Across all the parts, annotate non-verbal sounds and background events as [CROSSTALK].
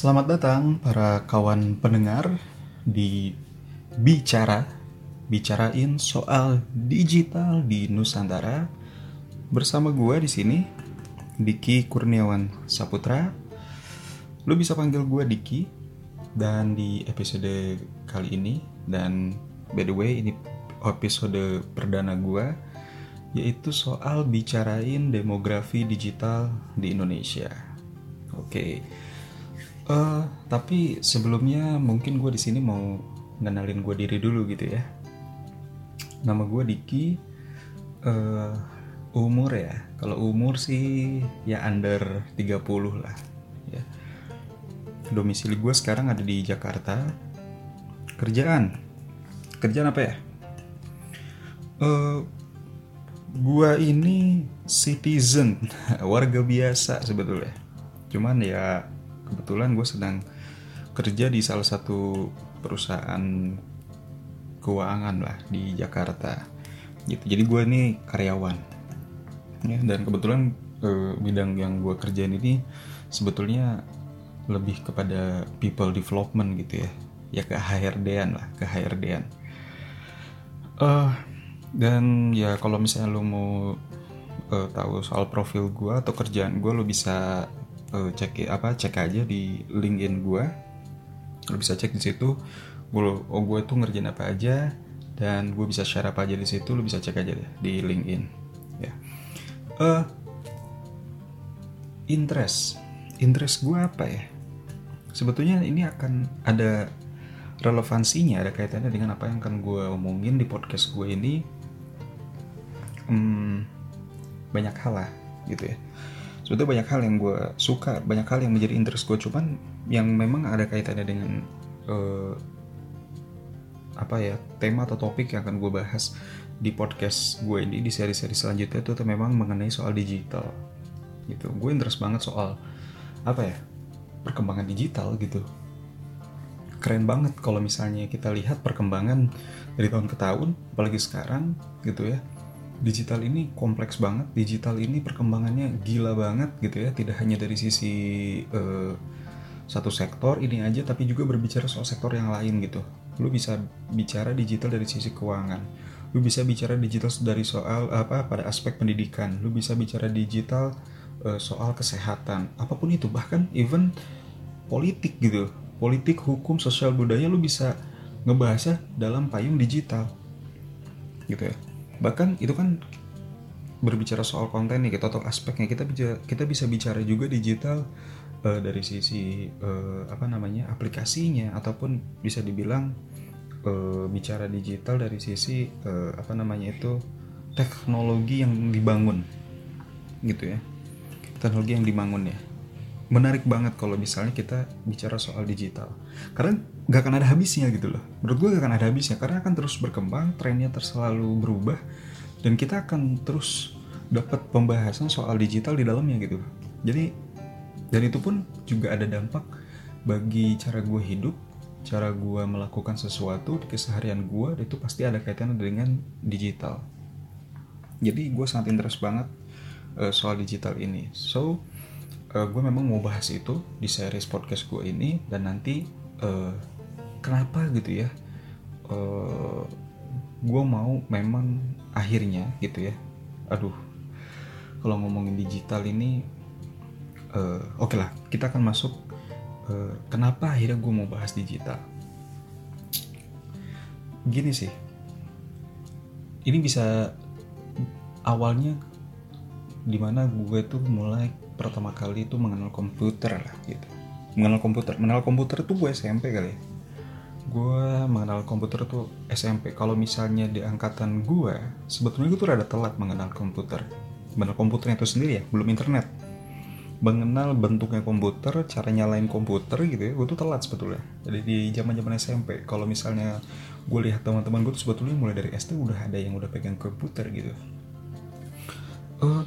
Selamat datang para kawan pendengar di Bicara Bicarain soal digital di Nusantara. Bersama gue di sini Diki Kurniawan Saputra. Lu bisa panggil gue Diki. Dan di episode kali ini Dan by the way ini episode perdana gue Yaitu soal bicarain demografi digital di Indonesia. Oke. okay. Uh, tapi sebelumnya mungkin gue di sini mau ngenalin gue diri dulu gitu ya. Nama gue Diki. Uh, umur ya, kalau umur sih ya under 30 lah. Ya. Domisili gue sekarang ada di Jakarta. Kerjaan, kerjaan apa ya? Uh, gue ini citizen, [LAUGHS] warga biasa sebetulnya. Cuman ya kebetulan gue sedang kerja di salah satu perusahaan keuangan lah di Jakarta gitu. Jadi gue ini karyawan ya. Dan kebetulan eh, bidang yang gue kerjain ini sebetulnya lebih kepada people development gitu ya. Ya ke HRD-an lah ke HRD-an uh, dan. Ya kalau misalnya lo mau uh, tahu soal profil gue atau kerjaan gue lo bisa uh, cek apa cek aja di LinkedIn gue lo bisa cek di situ. Gue oh gue tuh ngerjain apa aja dan gue bisa share apa aja di situ lo bisa cek aja deh di LinkedIn ya. Uh, interest. Interest gue apa ya? Sebetulnya ini akan ada relevansinya ada kaitannya dengan apa yang akan gue omongin di podcast gue ini. Hmm, banyak hal lah gitu ya sebetulnya banyak hal yang gue suka banyak hal yang menjadi interest gue cuman yang memang ada kaitannya dengan uh, apa ya tema atau topik yang akan gue bahas di podcast gue ini di seri-seri selanjutnya itu memang mengenai soal digital. Gitu. Gue interest banget soal apa ya perkembangan digital gitu. Keren banget kalau misalnya kita lihat perkembangan dari tahun ke tahun apalagi sekarang gitu ya digital ini kompleks banget digital ini perkembangannya gila banget gitu ya. Tidak hanya dari sisi uh, satu sektor ini aja tapi juga berbicara soal sektor yang lain gitu. Lu bisa bicara digital dari sisi keuangan. Lu bisa bicara digital dari soal apa pada aspek pendidikan. Lu bisa bicara digital uh, soal kesehatan. Apa pun itu bahkan even politik gitu. Politik hukum sosial budaya lu bisa ngebahasnya dalam payung digital gitu ya bahkan itu kan berbicara soal konten nih kita atau aspeknya. Kita bisa kita bisa bicara juga digital uh, dari sisi uh, apa namanya aplikasinya. Ataupun bisa dibilang uh, bicara digital dari sisi uh, apa namanya itu teknologi yang dibangun. Gitu ya. Teknologi yang dibangun ya. Menarik banget kalau misalnya kita bicara soal digital. Karena gak akan ada habisnya gitu loh. Menurut gue gak akan ada habisnya karena akan terus berkembang trennya terus selalu berubah dan kita akan terus dapat pembahasan soal digital di dalamnya gitu jadi dan itu pun juga ada dampak bagi cara gue hidup cara gue melakukan sesuatu di keseharian gue itu pasti ada kaitannya dengan digital. Jadi gue sangat interest banget uh, soal digital ini. So uh, gue memang mau bahas itu di series podcast gue ini dan nanti uh, kenapa gitu ya uh, gue mau memang akhirnya gitu ya aduh kalau ngomongin digital ini uh, oke okay lah kita akan masuk uh, kenapa akhirnya gue mau bahas digital? Gini sih ini bisa awalnya di mana gue tuh mulai pertama kali itu mengenal komputer lah gitu. Mengenal komputer mengenal komputer tuh gue SMP kali ya gue mengenal komputer tuh SMP kalau misalnya di angkatan gue sebetulnya gue tuh rada telat mengenal komputer. Mengenal komputernya itu sendiri ya belum internet. Mengenal bentuknya komputer cara nyalain komputer gitu ya gue tuh telat sebetulnya. Jadi di zaman zaman SMP kalau misalnya gue lihat teman-teman gue tuh sebetulnya mulai dari SD udah ada yang udah pegang komputer gitu. Uh,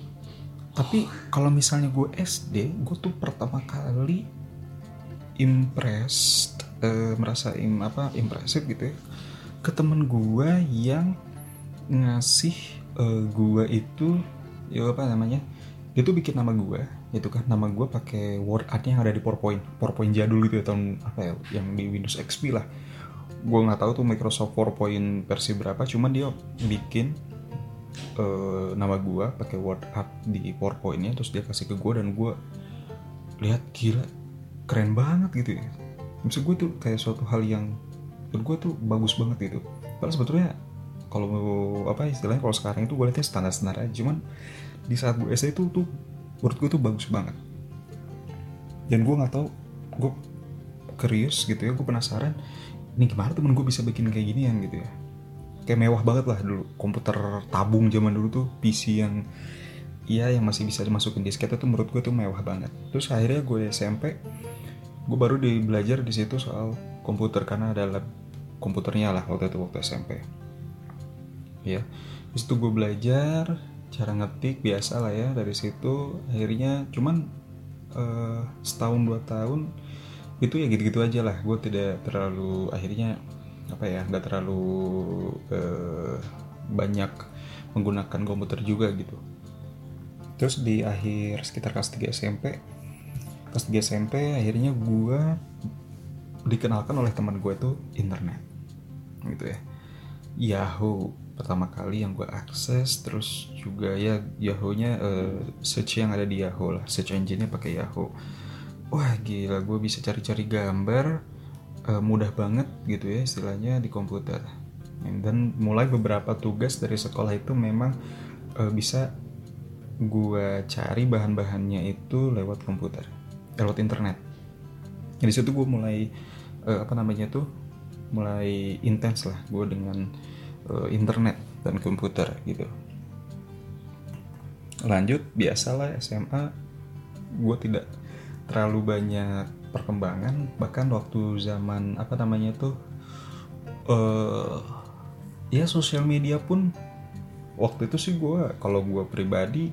tapi kalau misalnya gue SD gue tuh pertama kali impressed uh, merasa im apa impresif gitu ya ke temen gue yang ngasih uh, gue itu ya apa namanya dia tuh bikin nama gue itu kan. Nama gue pakai word artnya yang ada di PowerPoint PowerPoint jadul gitu ya tahun apa ya yang di Windows XP lah. Gue nggak tahu tuh Microsoft PowerPoint versi berapa cuman dia bikin uh, nama gue pakai word art di PowerPointnya terus dia kasih ke gue dan gue lihat gila keren banget gitu ya maksud gue tuh kayak suatu hal yang menurut gue tuh bagus banget gitu. Padahal sebetulnya kalau apa istilahnya kalau sekarang itu gue lihatnya standar-standar aja. Cuman di saat gue SD itu tuh menurut gue tuh bagus banget. Dan gue nggak tahu gue curious gitu ya gue penasaran ini gimana temen gue bisa bikin kayak gini yang gitu ya. Kayak mewah banget lah dulu. Komputer tabung zaman dulu tuh PC yang iya yang masih bisa dimasukin disket itu menurut gue tuh mewah banget. Terus akhirnya gue SMP gue baru di belajar di situ soal komputer karena ada lab komputernya lah waktu itu waktu SMP ya di situ gue belajar cara ngetik biasa lah ya dari situ. Akhirnya cuman uh, setahun dua tahun itu ya gitu-gitu aja lah. Gue tidak terlalu akhirnya apa ya nggak terlalu uh, banyak menggunakan komputer juga gitu. Terus di akhir sekitar kelas 3 SMP kelas 3 SMP akhirnya gue dikenalkan oleh teman gue itu internet. Gitu ya. Yahoo pertama kali yang gue akses terus juga ya Yahoo-nya uh, search yang ada di Yahoo lah. Search engine-nya pakai Yahoo. Wah gila gue bisa cari-cari gambar uh, mudah banget gitu ya istilahnya di komputer. Dan mulai beberapa tugas dari sekolah itu memang uh, bisa gue cari bahan-bahannya itu lewat komputer lewat internet. Di situ gue mulai uh, apa namanya tuh mulai intens lah gue dengan uh, internet dan komputer gitu. Lanjut biasalah SMA gue tidak terlalu banyak perkembangan. Bahkan waktu zaman apa namanya tuh uh, ya sosial media pun waktu itu sih gue kalau gue pribadi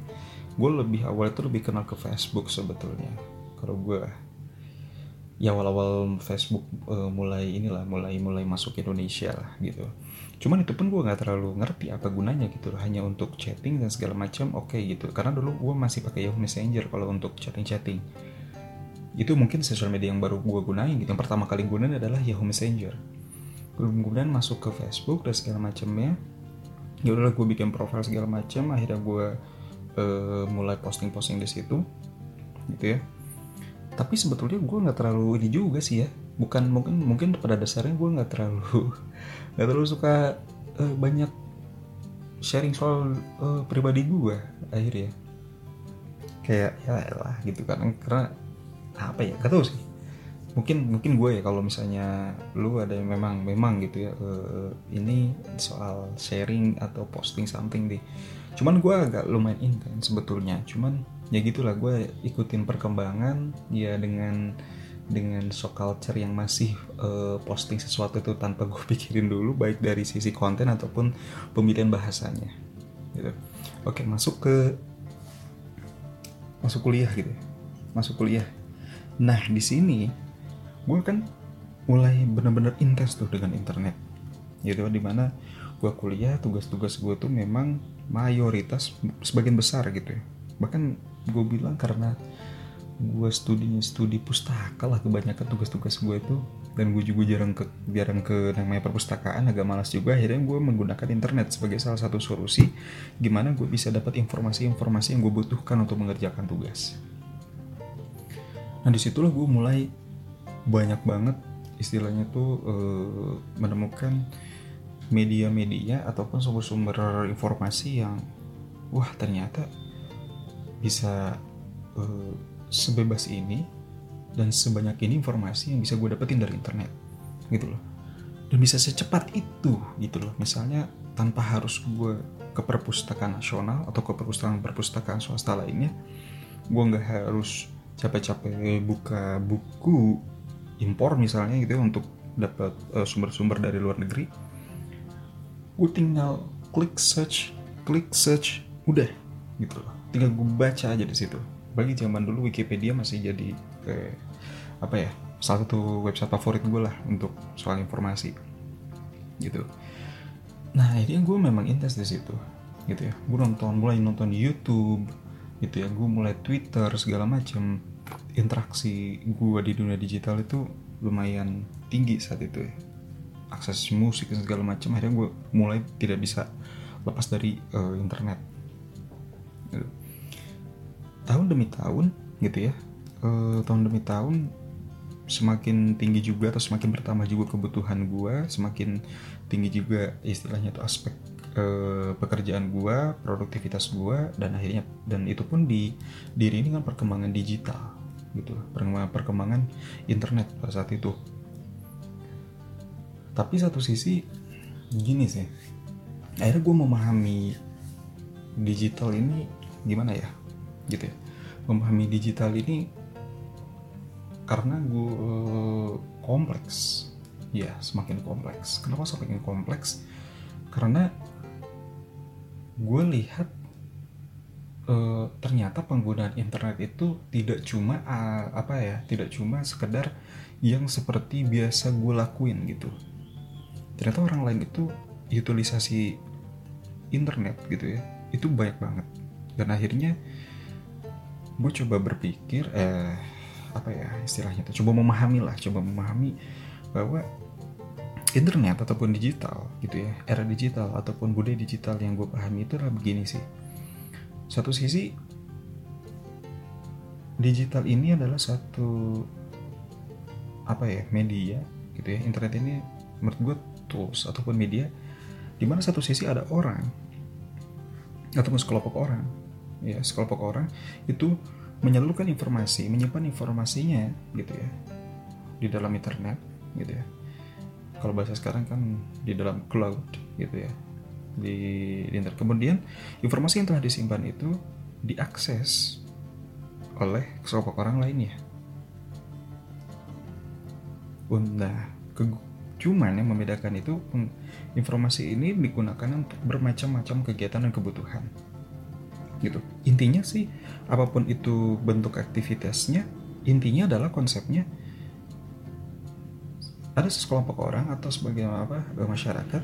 gue lebih awal itu lebih kenal ke Facebook sebetulnya kalau gue ya awal-awal Facebook uh, mulai inilah mulai mulai masuk Indonesia lah gitu. Cuman itu pun gue nggak terlalu ngerti apa gunanya gitu hanya untuk chatting dan segala macam oke okay, gitu. Karena dulu gue masih pakai Yahoo Messenger kalau untuk chatting-chatting. Itu mungkin sosial media yang baru gue gunain gitu. Yang pertama kali gunain adalah Yahoo Messenger. Kemudian masuk ke Facebook dan segala macamnya. Ya udahlah gue bikin profil segala macam akhirnya gue uh, mulai posting-posting di situ gitu ya tapi sebetulnya gue nggak terlalu ini juga sih ya. Bukan mungkin mungkin pada dasarnya gue nggak terlalu [LAUGHS] nggak terlalu suka uh, banyak sharing soal uh, pribadi gue akhirnya. Kayak ya lah gitu kan. Karena apa ya gak tau sih. Mungkin mungkin gue ya kalau misalnya lu ada yang memang memang gitu ya uh, ini soal sharing atau posting something deh. Cuman gue agak lumayan intens sebetulnya. Cuman ya gitulah gue ikutin perkembangan ya dengan dengan shock culture yang masih uh, posting sesuatu itu tanpa gue [LAUGHS] pikirin dulu baik dari sisi konten ataupun pemilihan bahasanya gitu oke masuk ke masuk kuliah gitu ya. masuk kuliah nah di sini gue kan mulai bener-bener intens tuh dengan internet gitu di mana gue kuliah tugas-tugas gue tuh memang mayoritas sebagian besar gitu ya bahkan gue bilang karena gue studinya studi pustaka lah kebanyakan tugas-tugas gue itu. Dan gue juga jarang ke jarang ke namanya perpustakaan agak malas juga. Akhirnya gue menggunakan internet sebagai salah satu solusi gimana gue bisa dapat informasi-informasi yang gue butuhkan untuk mengerjakan tugas. Nah di situlah gue mulai banyak banget istilahnya tuh uh, menemukan media-media ataupun sumber-sumber informasi yang wah ternyata bisa uh, sebebas ini dan sebanyak ini informasi yang bisa gue dapetin dari internet gitu loh. Dan bisa secepat itu gitu loh. Misalnya tanpa harus gue ke perpustakaan nasional atau ke perpustakaan perpustakaan swasta lainnya gue nggak harus capek-capek buka buku impor misalnya gitu ya untuk dapat uh, sumber-sumber dari luar negeri. Gue tinggal klik search klik search udah gitu loh tinggal gue baca aja di situ. Bagi zaman dulu Wikipedia masih jadi kayak apa ya salah satu website favorit gue lah untuk soal informasi. Gitu. Nah akhirnya gue memang intens di situ. Gitu ya. Gue nonton mulai nonton YouTube gitu ya. Gue mulai Twitter segala macam interaksi gue di dunia digital itu lumayan tinggi saat itu ya. Akses musik segala macam akhirnya gue mulai tidak bisa lepas dari uh, internet. Gitu. Tahun demi tahun gitu ya. Uh, tahun demi tahun semakin tinggi juga atau semakin bertambah juga kebutuhan gue semakin tinggi juga istilahnya itu aspek uh, pekerjaan gue produktivitas gue dan akhirnya dan itu pun di diri ini kan perkembangan digital gitu perkembangan perkembangan internet pada saat itu. Tapi satu sisi gini sih akhirnya gue memahami digital ini gimana ya gitu ya memahami digital ini karena gue kompleks. Ya semakin kompleks. Kenapa semakin kompleks? Karena gue lihat uh, ternyata penggunaan internet itu tidak cuma uh, apa ya tidak cuma sekedar yang seperti biasa gue lakuin gitu. Ternyata orang lain itu utilisasi internet gitu ya. Itu banyak banget. Dan akhirnya gue coba berpikir eh apa ya istilahnya tuh coba memahami lah coba memahami bahwa internet ataupun digital gitu ya era digital ataupun budaya digital yang gue pahami itu adalah begini sih. Satu sisi digital ini adalah satu apa ya media gitu ya. Internet ini menurut gue tools ataupun media di mana satu sisi ada orang ataupun sekelompok orang ya sekelompok orang itu menyalurkan informasi menyimpan informasinya gitu ya di dalam internet gitu ya. Kalau bahasa sekarang kan di dalam cloud gitu ya di, di internet. Kemudian informasi yang telah disimpan itu diakses oleh sekelompok orang lainnya. Nah ke, Cuman yang membedakan itu informasi ini digunakan untuk bermacam-macam kegiatan dan kebutuhan. Gitu. Intinya sih apa pun itu bentuk aktivitasnya, intinya adalah konsepnya ada sekelompok orang atau sebagai apa masyarakat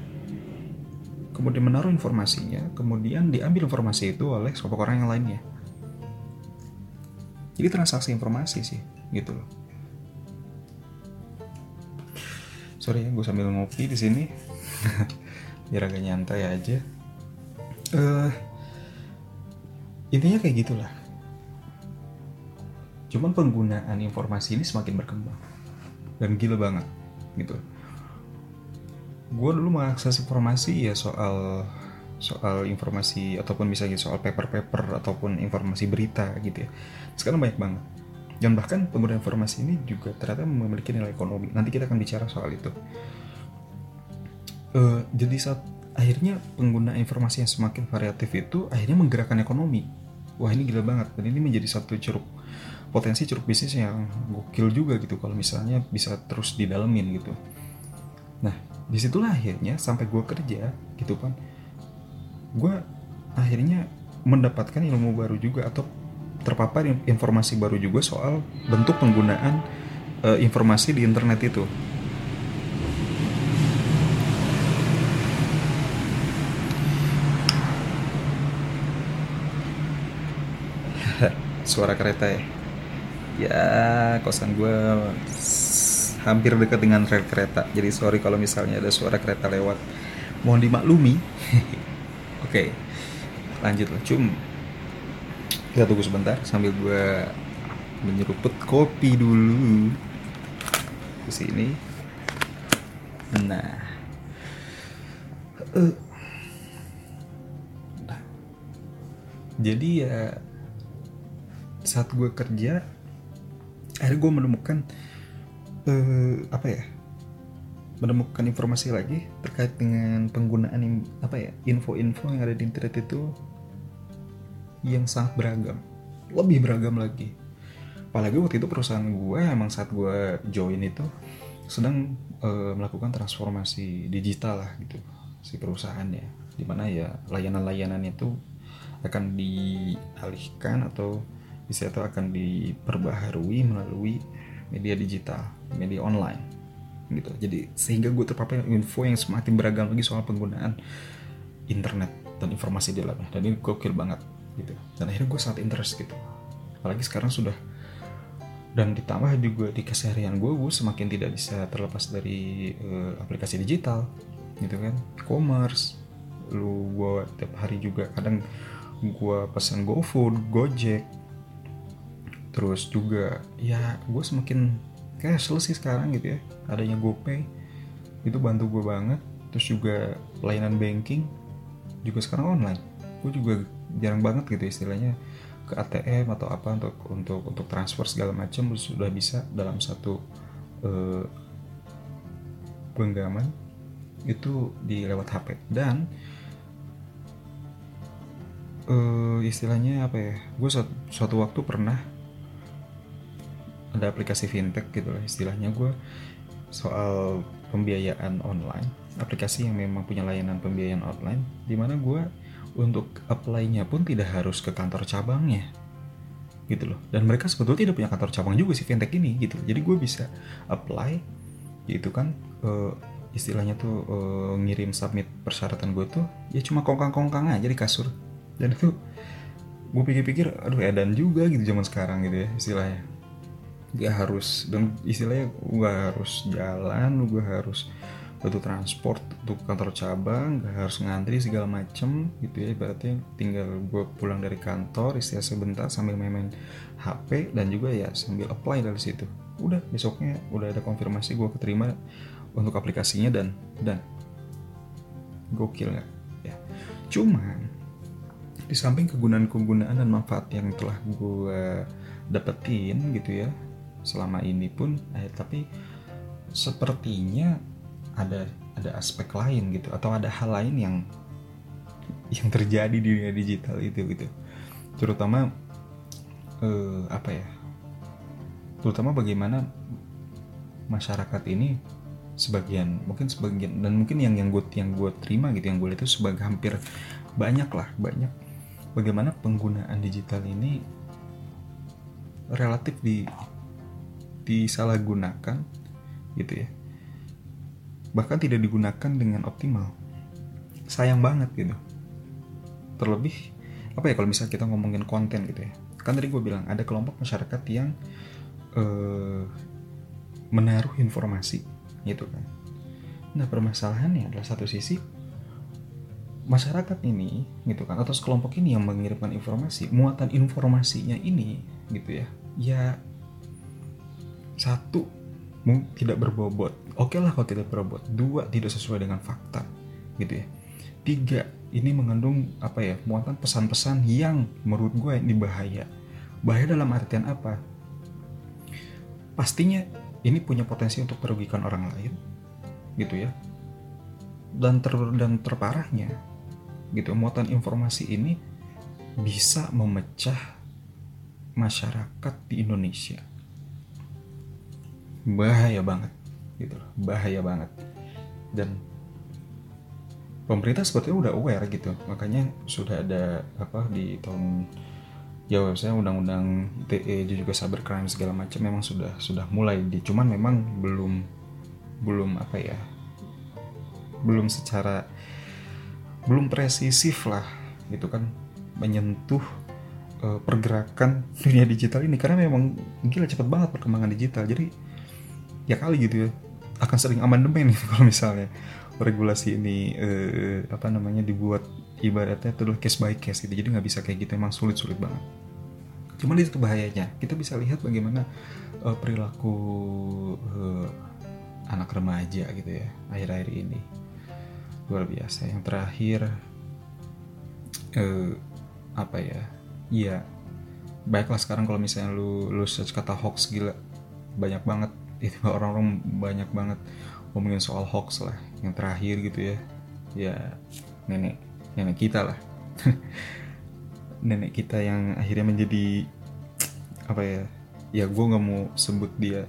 kemudian menaruh informasinya, kemudian diambil informasi itu oleh sekelompok orang yang lainnya. Jadi transaksi informasi sih, gitu loh. sorry ya gue sambil ngopi di sini [LAUGHS] biar agak nyantai aja uh, intinya kayak gitulah. Cuman penggunaan informasi ini semakin berkembang. Dan gila banget gitu. Gue dulu mengakses informasi ya soal soal informasi ataupun misalnya soal paper-paper ataupun informasi berita gitu ya. Sekarang banyak banget. Dan bahkan penggunaan informasi ini juga ternyata memiliki nilai ekonomi. Nanti kita akan bicara soal itu. Uh, jadi saat akhirnya pengguna informasi yang semakin variatif itu akhirnya menggerakkan ekonomi. Wah ini gila banget. Dan ini menjadi satu ceruk potensi ceruk bisnis yang gokil juga gitu kalau misalnya bisa terus didalemin gitu. Nah di situlah akhirnya sampai gue kerja gitu kan gue akhirnya mendapatkan ilmu baru juga atau terpapar informasi baru juga soal bentuk penggunaan uh, informasi di internet itu. Suara kereta ya. Ya, kosan gue hampir dekat dengan rel kereta. Jadi sorry kalau misalnya ada suara kereta lewat. Mohon dimaklumi. [LAUGHS] Oke. Okay. Lanjut lah. Cum kita tunggu sebentar sambil gue menyeruput kopi dulu ke sini nah uh. jadi ya saat gue kerja akhirnya gue menemukan uh, apa ya menemukan informasi lagi terkait dengan penggunaan apa ya info-info yang ada di internet itu yang sangat beragam lebih beragam lagi. Apalagi waktu itu perusahaan gue emang saat gue join itu sedang uh, melakukan transformasi digital lah gitu si perusahaannya. Di mana ya layanan-layanan itu akan dialihkan atau bisa itu akan diperbaharui melalui media digital media online gitu. Jadi sehingga gue terpapar info yang semakin beragam lagi soal penggunaan internet dan informasi di dalamnya. Dan ini gokil banget gitu. Dan akhirnya gue sangat interest gitu. Apalagi sekarang sudah dan ditambah juga di keseharian gue gue semakin tidak bisa terlepas dari uh, aplikasi digital gitu kan. E-commerce lu gue tiap hari juga kadang gue pesan GoFood, Gojek terus juga ya gue semakin cashless sih sekarang gitu ya. Adanya GoPay itu bantu gue banget. Terus juga layanan banking juga sekarang online. Gue juga jarang banget gitu istilahnya ke ATM atau apa untuk untuk untuk transfer segala macam sudah bisa dalam satu uh, genggaman itu di lewat HP dan uh, istilahnya apa ya gue suatu, suatu waktu pernah ada aplikasi fintech gitu lah istilahnya. Gue soal pembiayaan online aplikasi yang memang punya layanan pembiayaan online di mana gue untuk apply-nya pun tidak harus ke kantor cabangnya gitu loh. Dan mereka sebetulnya tidak punya kantor cabang juga sih fintech ini gitu. Jadi gue bisa apply gitu kan uh, istilahnya tuh uh, ngirim submit persyaratan gue tuh ya cuma kongkang-kongkang aja di kasur. Dan itu gue pikir-pikir aduh edan juga gitu zaman sekarang gitu ya istilahnya gak harus dan istilahnya gue harus jalan gue harus butuh transport untuk kantor cabang gak harus ngantri segala macem gitu ya. Berarti tinggal gue pulang dari kantor istirahat sebentar sambil main-main HP dan juga ya sambil apply dari situ. Udah besoknya udah ada konfirmasi gue keterima untuk aplikasinya dan dan. Gokil nggak ya. Cuman di samping kegunaan-kegunaan dan manfaat yang telah gue dapetin gitu ya selama ini pun eh, tapi sepertinya ada ada aspek lain gitu atau ada hal lain yang yang terjadi di dunia digital itu gitu. Terutama eh, apa ya terutama bagaimana masyarakat ini sebagian mungkin sebagian dan mungkin yang yang gue yang gue terima gitu yang gue lihat itu sebagai hampir banyak lah banyak. Bagaimana penggunaan digital ini relatif di disalahgunakan gitu ya. Bahkan tidak digunakan dengan optimal. Sayang banget gitu. Terlebih apa ya kalau misalnya kita ngomongin konten gitu ya. Kan tadi gue bilang ada kelompok masyarakat yang uh, menaruh informasi gitu kan. Nah permasalahannya adalah satu sisi masyarakat ini gitu kan atau sekelompok ini yang mengirimkan informasi muatan informasinya ini gitu ya ya satu tidak berbobot. Oke lah kalau tidak berbobot. Dua tidak sesuai dengan fakta gitu ya. Tiga ini mengandung apa ya muatan pesan-pesan yang menurut gue ini bahaya. Bahaya dalam artian apa? Pastinya ini punya potensi untuk merugikan orang lain gitu ya. Dan ter dan terparahnya gitu. Muatan informasi ini bisa memecah masyarakat di Indonesia bahaya banget gitu loh. Bahaya banget. Dan pemerintah sebetulnya udah aware gitu. Makanya sudah ada apa di tahun ya saya undang-undang ITE juga cybercrime segala macam memang sudah sudah mulai di cuman memang belum belum apa ya belum secara belum presisif lah gitu kan menyentuh uh, pergerakan dunia digital ini. Karena memang gila cepet banget perkembangan digital. Jadi ya kali gitu ya. Akan sering amandemen gitu [LAUGHS] kalau misalnya regulasi ini eh, apa namanya dibuat ibaratnya itu adalah case by case gitu. Jadi nggak bisa kayak gitu emang sulit sulit banget. Cuman itu bahayanya kita bisa lihat bagaimana uh, perilaku uh, anak remaja gitu ya akhir-akhir ini. Luar biasa. Yang terakhir uh, apa ya? Iya. Baiklah sekarang kalau misalnya lu lu search kata hoax gila banyak banget itu orang-orang banyak banget ngomongin soal hoax lah yang terakhir gitu ya. Ya nenek nenek kita lah. [LAUGHS] Nenek kita yang akhirnya menjadi apa ya ya gue nggak mau sebut dia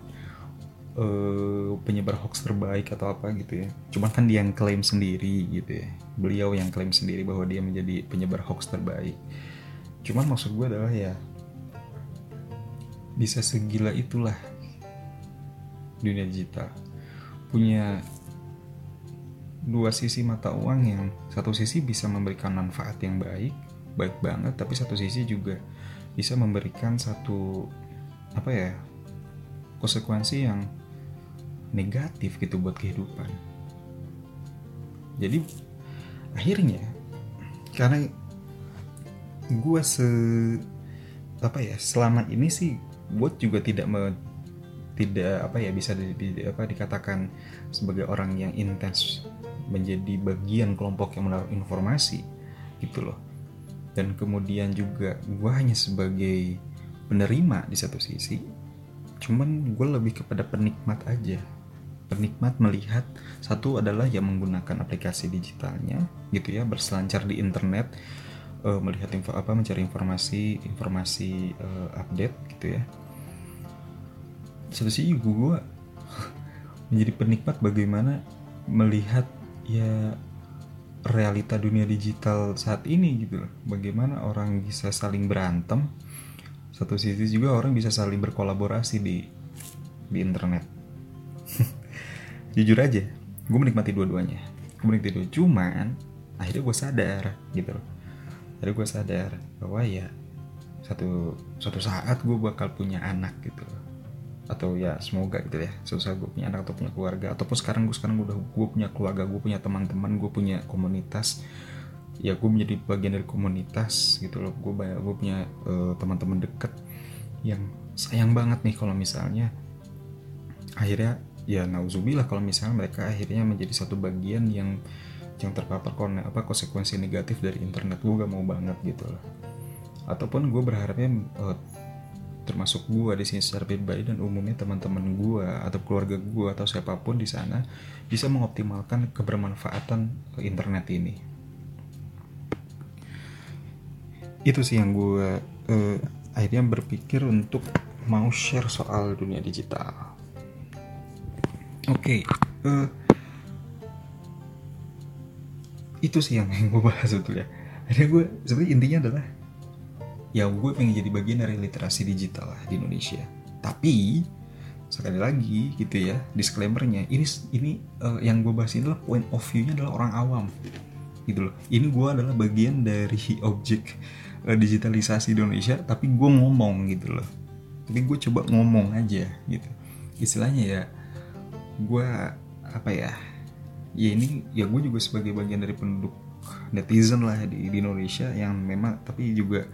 uh, penyebar hoax terbaik atau apa gitu ya. Cuman kan dia yang klaim sendiri gitu ya. Beliau yang klaim sendiri bahwa dia menjadi penyebar hoax terbaik. Cuman maksud gue adalah ya bisa segila itulah dunia digital. Punya dua sisi mata uang yang satu sisi bisa memberikan manfaat yang baik baik banget tapi satu sisi juga bisa memberikan satu apa ya konsekuensi yang negatif gitu buat kehidupan. Jadi akhirnya karena gue se apa ya selama ini sih gue juga tidak tidak apa ya bisa di, di, apa dikatakan sebagai orang yang intens menjadi bagian kelompok yang menaruh informasi gitu loh. Dan kemudian juga gue hanya sebagai penerima di satu sisi cuman gue lebih kepada penikmat aja. Penikmat melihat satu adalah yang menggunakan aplikasi digitalnya gitu ya berselancar di internet uh, melihat info apa mencari informasi informasi uh, update gitu ya satu sisi gue menjadi penikmat bagaimana melihat ya realita dunia digital saat ini gitu loh. Bagaimana orang bisa saling berantem, satu sisi juga orang bisa saling berkolaborasi di di internet. [LAUGHS] Jujur aja, gue menikmati dua-duanya. Gue menikmati dua, cuman akhirnya gue sadar gitu loh. Akhirnya gue sadar bahwa ya satu suatu saat gue bakal punya anak gitu loh atau ya semoga gitu ya. Susah gue punya anak atau punya keluarga. Ataupun sekarang gue sekarang udah gue punya keluarga gue punya teman-teman gue punya komunitas. Ya gue menjadi bagian dari komunitas gitu loh. Gue banyak gue punya uh, teman-teman deket yang sayang banget nih kalau misalnya akhirnya ya nauzubillah kalau misalnya mereka akhirnya menjadi satu bagian yang yang terpapar kone, apa konsekuensi negatif dari internet. Gue gak mau banget gitu loh. Ataupun gue berharapnya uh, termasuk gue di sini secara pribadi dan umumnya teman-teman gue atau keluarga gue atau siapa pun di sana bisa mengoptimalkan kebermanfaatan internet ini. Itu sih yang gue uh, akhirnya berpikir untuk mau share soal dunia digital. Oke okay, eh, itu sih yang, [LAUGHS] gue bahas sebetulnya akhirnya gue sebenarnya intinya adalah ya gue pengen jadi bagian dari literasi digital lah di Indonesia. Tapi sekali lagi gitu ya disclaimernya ini ini uh, yang gue bahas ini adalah point of view-nya adalah orang awam. Gitu loh. Ini gue adalah bagian dari [LAUGHS] objek uh, digitalisasi di Indonesia tapi gue ngomong gitu loh. Tapi gue coba ngomong aja gitu. Istilahnya ya gue apa ya ya ini ya gue juga sebagai bagian dari penduduk netizen lah di, di Indonesia yang memang tapi juga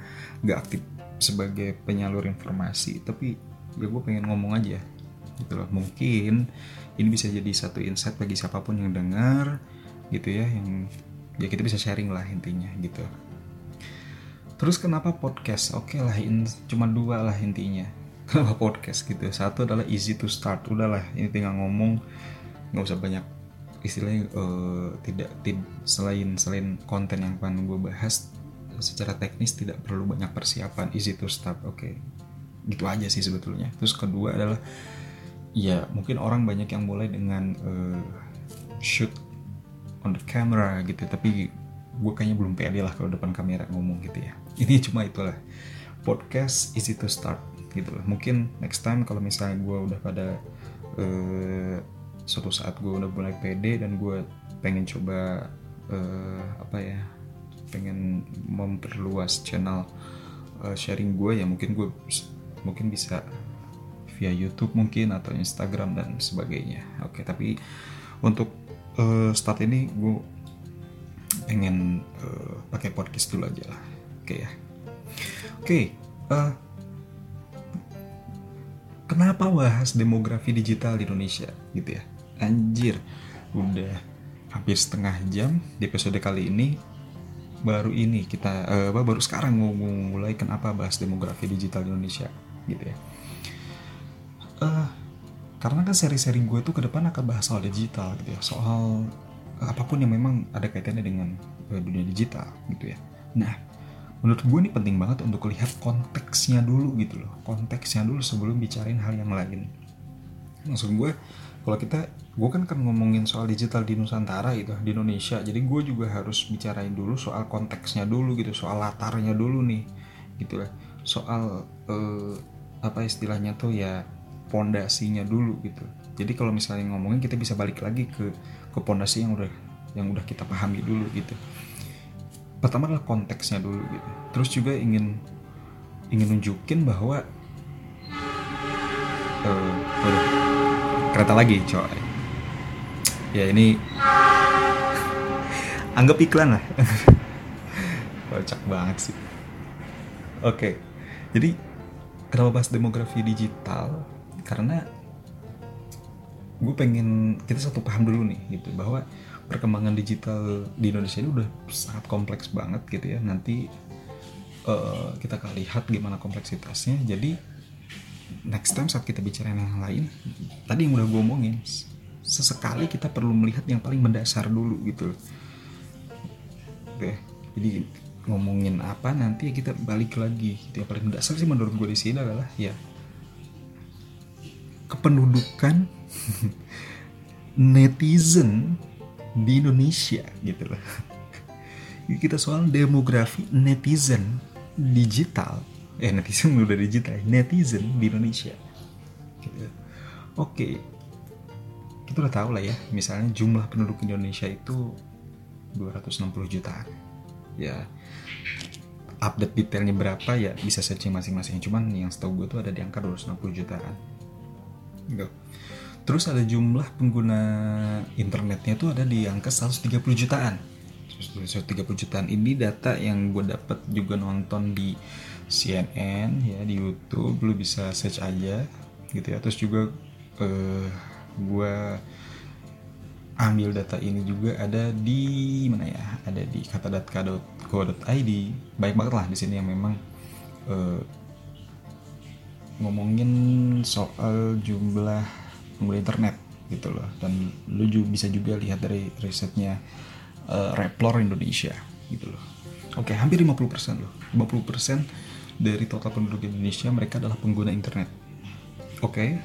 nggak aktif sebagai penyalur informasi. Tapi ya gue pengen ngomong aja gitu loh. Mungkin ini bisa jadi satu insight bagi siapa pun yang dengar gitu ya yang ya kita bisa sharing lah intinya gitu. Terus kenapa podcast? Oke okay lah in, cuma dua lah intinya. [LAUGHS] Kenapa podcast gitu? Satu adalah easy to start udahlah ini tinggal ngomong nggak usah banyak istilahnya uh, tidak tid, selain selain konten yang akan gue bahas secara teknis tidak perlu banyak persiapan easy to start oke. Okay. gitu aja sih sebetulnya. Terus kedua adalah ya mungkin orang banyak yang mulai dengan uh, shoot on the camera gitu tapi gue kayaknya belum pede lah kalau depan kamera ngomong gitu ya. [LAUGHS] Ini cuma itulah. Podcast easy to start gitu lah. Mungkin next time kalau misalnya gue udah pada uh, suatu saat gue udah mulai pede dan gue pengen coba uh, apa ya pengen memperluas channel uh, sharing gue ya mungkin gue mungkin bisa via YouTube mungkin atau Instagram dan sebagainya. Oke okay, tapi untuk uh, start ini gue pengen uh, pakai podcast dulu aja lah. Oke okay, ya. Oke okay, uh, kenapa bahas demografi digital di Indonesia? Gitu ya anjir. Udah hampir setengah jam di episode kali ini. Baru ini kita uh, baru sekarang mau mulai kenapa bahas demografi digital di Indonesia gitu ya. Uh, karena kan seri-seri gue tuh ke depan akan bahas soal digital gitu ya. Soal apa pun yang memang ada kaitannya dengan uh, dunia digital gitu ya. Nah menurut gue ini penting banget untuk lihat konteksnya dulu gitu loh. Konteksnya dulu sebelum bicarain hal yang lain. Maksud gue kalau kita gue kan kan ngomongin soal digital di Nusantara gitu di Indonesia. Jadi gue juga harus bicarain dulu soal konteksnya dulu gitu soal latarnya dulu nih gitu lah. Soal uh, apa istilahnya tuh ya pondasinya dulu gitu. Jadi kalau misalnya ngomongin kita bisa balik lagi ke ke pondasi yang udah yang udah kita pahami dulu gitu. Pertama adalah konteksnya dulu gitu. Terus juga ingin ingin nunjukin bahwa waduh, kereta lagi coy. Ya ini anggap iklan lah. [LAUGHS] Kocak banget sih. Oke jadi kenapa bahas demografi digital? Karena gue pengen kita satu paham dulu nih gitu bahwa perkembangan digital di Indonesia ini udah sangat kompleks banget gitu ya. Nanti uh, kita akan lihat gimana kompleksitasnya. Jadi next time saat kita bicara yang lain tadi yang udah gue omongin sesekali kita perlu melihat yang paling mendasar dulu gitu. Oke jadi ngomongin apa nanti kita balik lagi. Gitu yang paling mendasar sih menurut gue di sini adalah ya kependudukan [LAUGHS] netizen di Indonesia gitu loh. Kita soal demografi netizen digital eh netizen udah digital netizen di Indonesia. Gitu. oke. Kita udah tahu lah ya misalnya jumlah penduduk Indonesia itu 260 jutaan. Ya update detailnya berapa ya bisa searching masing-masing. Cuman yang setahu gue tuh ada di angka 260 jutaan. Gitu. terus ada jumlah pengguna internetnya tuh ada di angka 130 jutaan. 130 jutaan. Ini data yang gue dapat juga nonton di CNN ya di YouTube lu bisa search aja gitu ya terus juga uh, eh, gue ambil data ini juga ada di mana ya ada di kata.co.id baik banget lah di sini yang memang uh, ngomongin soal jumlah pengguna internet gitu loh dan lu juga bisa juga lihat dari risetnya uh, Replor Indonesia gitu loh. Oke, hampir 50% loh. 50% dari total penduduk Indonesia mereka adalah pengguna internet. Oke.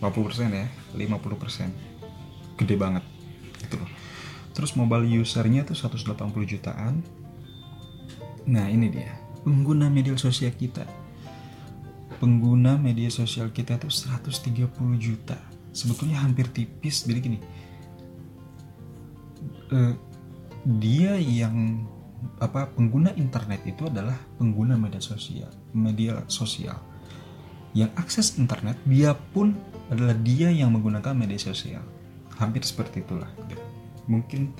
50% ya, 50%. Gede banget. Gitu loh. Terus mobile usernya tuh 180 jutaan. Nah, ini dia. Pengguna media sosial kita. Pengguna media sosial kita tuh 130 juta. Sebetulnya hampir tipis. Jadi gini. Uh, dia yang apa pengguna internet itu adalah pengguna media sosial media sosial. Yang akses internet dia pun adalah dia yang menggunakan media sosial. Hampir seperti itulah. Mungkin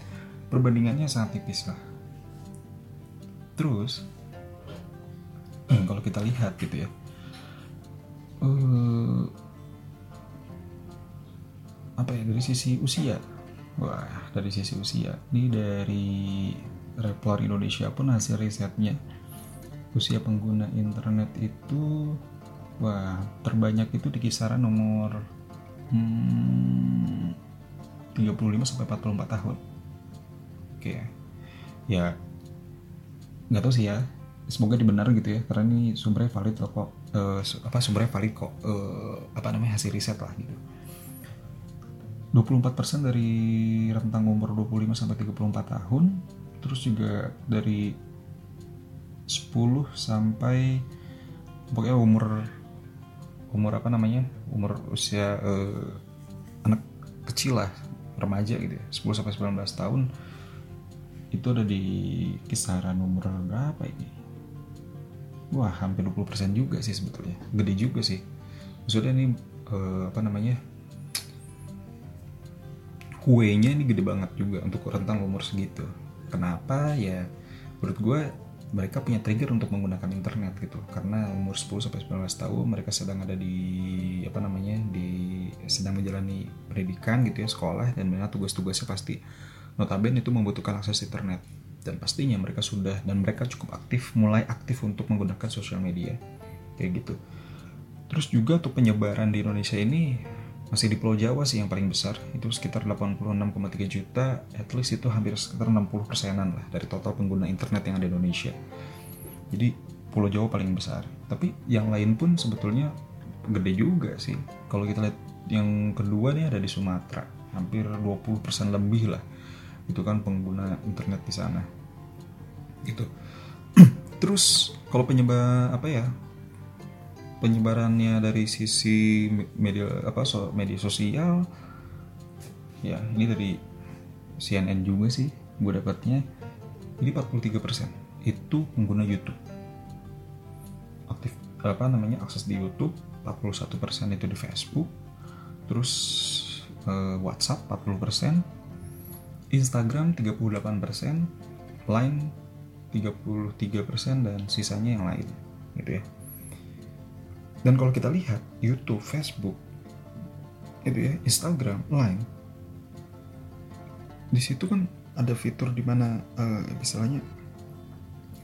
perbandingannya sangat tipis lah. Terus [CLEARS THROAT] kalau kita lihat gitu ya uh, apa ya dari sisi usia? Wah, dari sisi usia. Ini dari Report Indonesia pun hasil risetnya usia pengguna internet itu wah terbanyak itu di kisaran nomor hmm, 35 sampai 44 tahun. Oke. Ya nggak tahu sih ya. Semoga dibenar gitu ya karena ini sumbernya valid kok. Uh, apa sumbernya valid kok uh, apa namanya hasil riset lah gitu 24% dari rentang umur 25 sampai 34 tahun terus juga dari 10 sampai pokoknya umur umur apa namanya? Umur usia uh, anak kecil lah remaja gitu ya. 10 sampai 19 tahun. Itu ada di kisaran umur berapa ini? Wah hampir 20% juga sih sebetulnya. Gede juga sih. Maksudnya ini uh, apa namanya? Kuenya ini gede banget juga untuk rentang umur segitu kenapa ya menurut gue mereka punya trigger untuk menggunakan internet gitu. Karena umur 10 sampai 19 tahun mereka sedang ada di apa namanya di sedang menjalani pendidikan gitu ya sekolah dan mereka tugas-tugasnya pasti notabene itu membutuhkan akses internet. Dan pastinya mereka sudah dan mereka cukup aktif mulai aktif untuk menggunakan sosial media. Kayak gitu. Terus juga untuk penyebaran di Indonesia ini masih di Pulau Jawa sih yang paling besar. Itu sekitar 86,3 juta. At least itu hampir sekitar 60 persenan lah dari total pengguna internet yang ada di Indonesia. Jadi Pulau Jawa paling besar. Tapi yang lain pun sebetulnya gede juga sih. Kalau kita lihat yang kedua nih ada di Sumatera. Hampir 20% lebih lah itu kan pengguna internet di sana. Gitu. [CLEARS THROAT] Terus kalau penyebab apa ya penyebarannya dari sisi media apa so, media sosial. Ya ini dari CNN juga sih gue dapatnya. Jadi 43% itu pengguna YouTube. Aktif apa namanya akses di YouTube, 41% itu di Facebook, terus eh, WhatsApp 40%, Instagram 38%, Line 33% dan sisanya yang lain gitu ya. Dan kalau kita lihat YouTube, Facebook, itu ya, Instagram, Line, di situ kan ada fitur di mana uh, istilahnya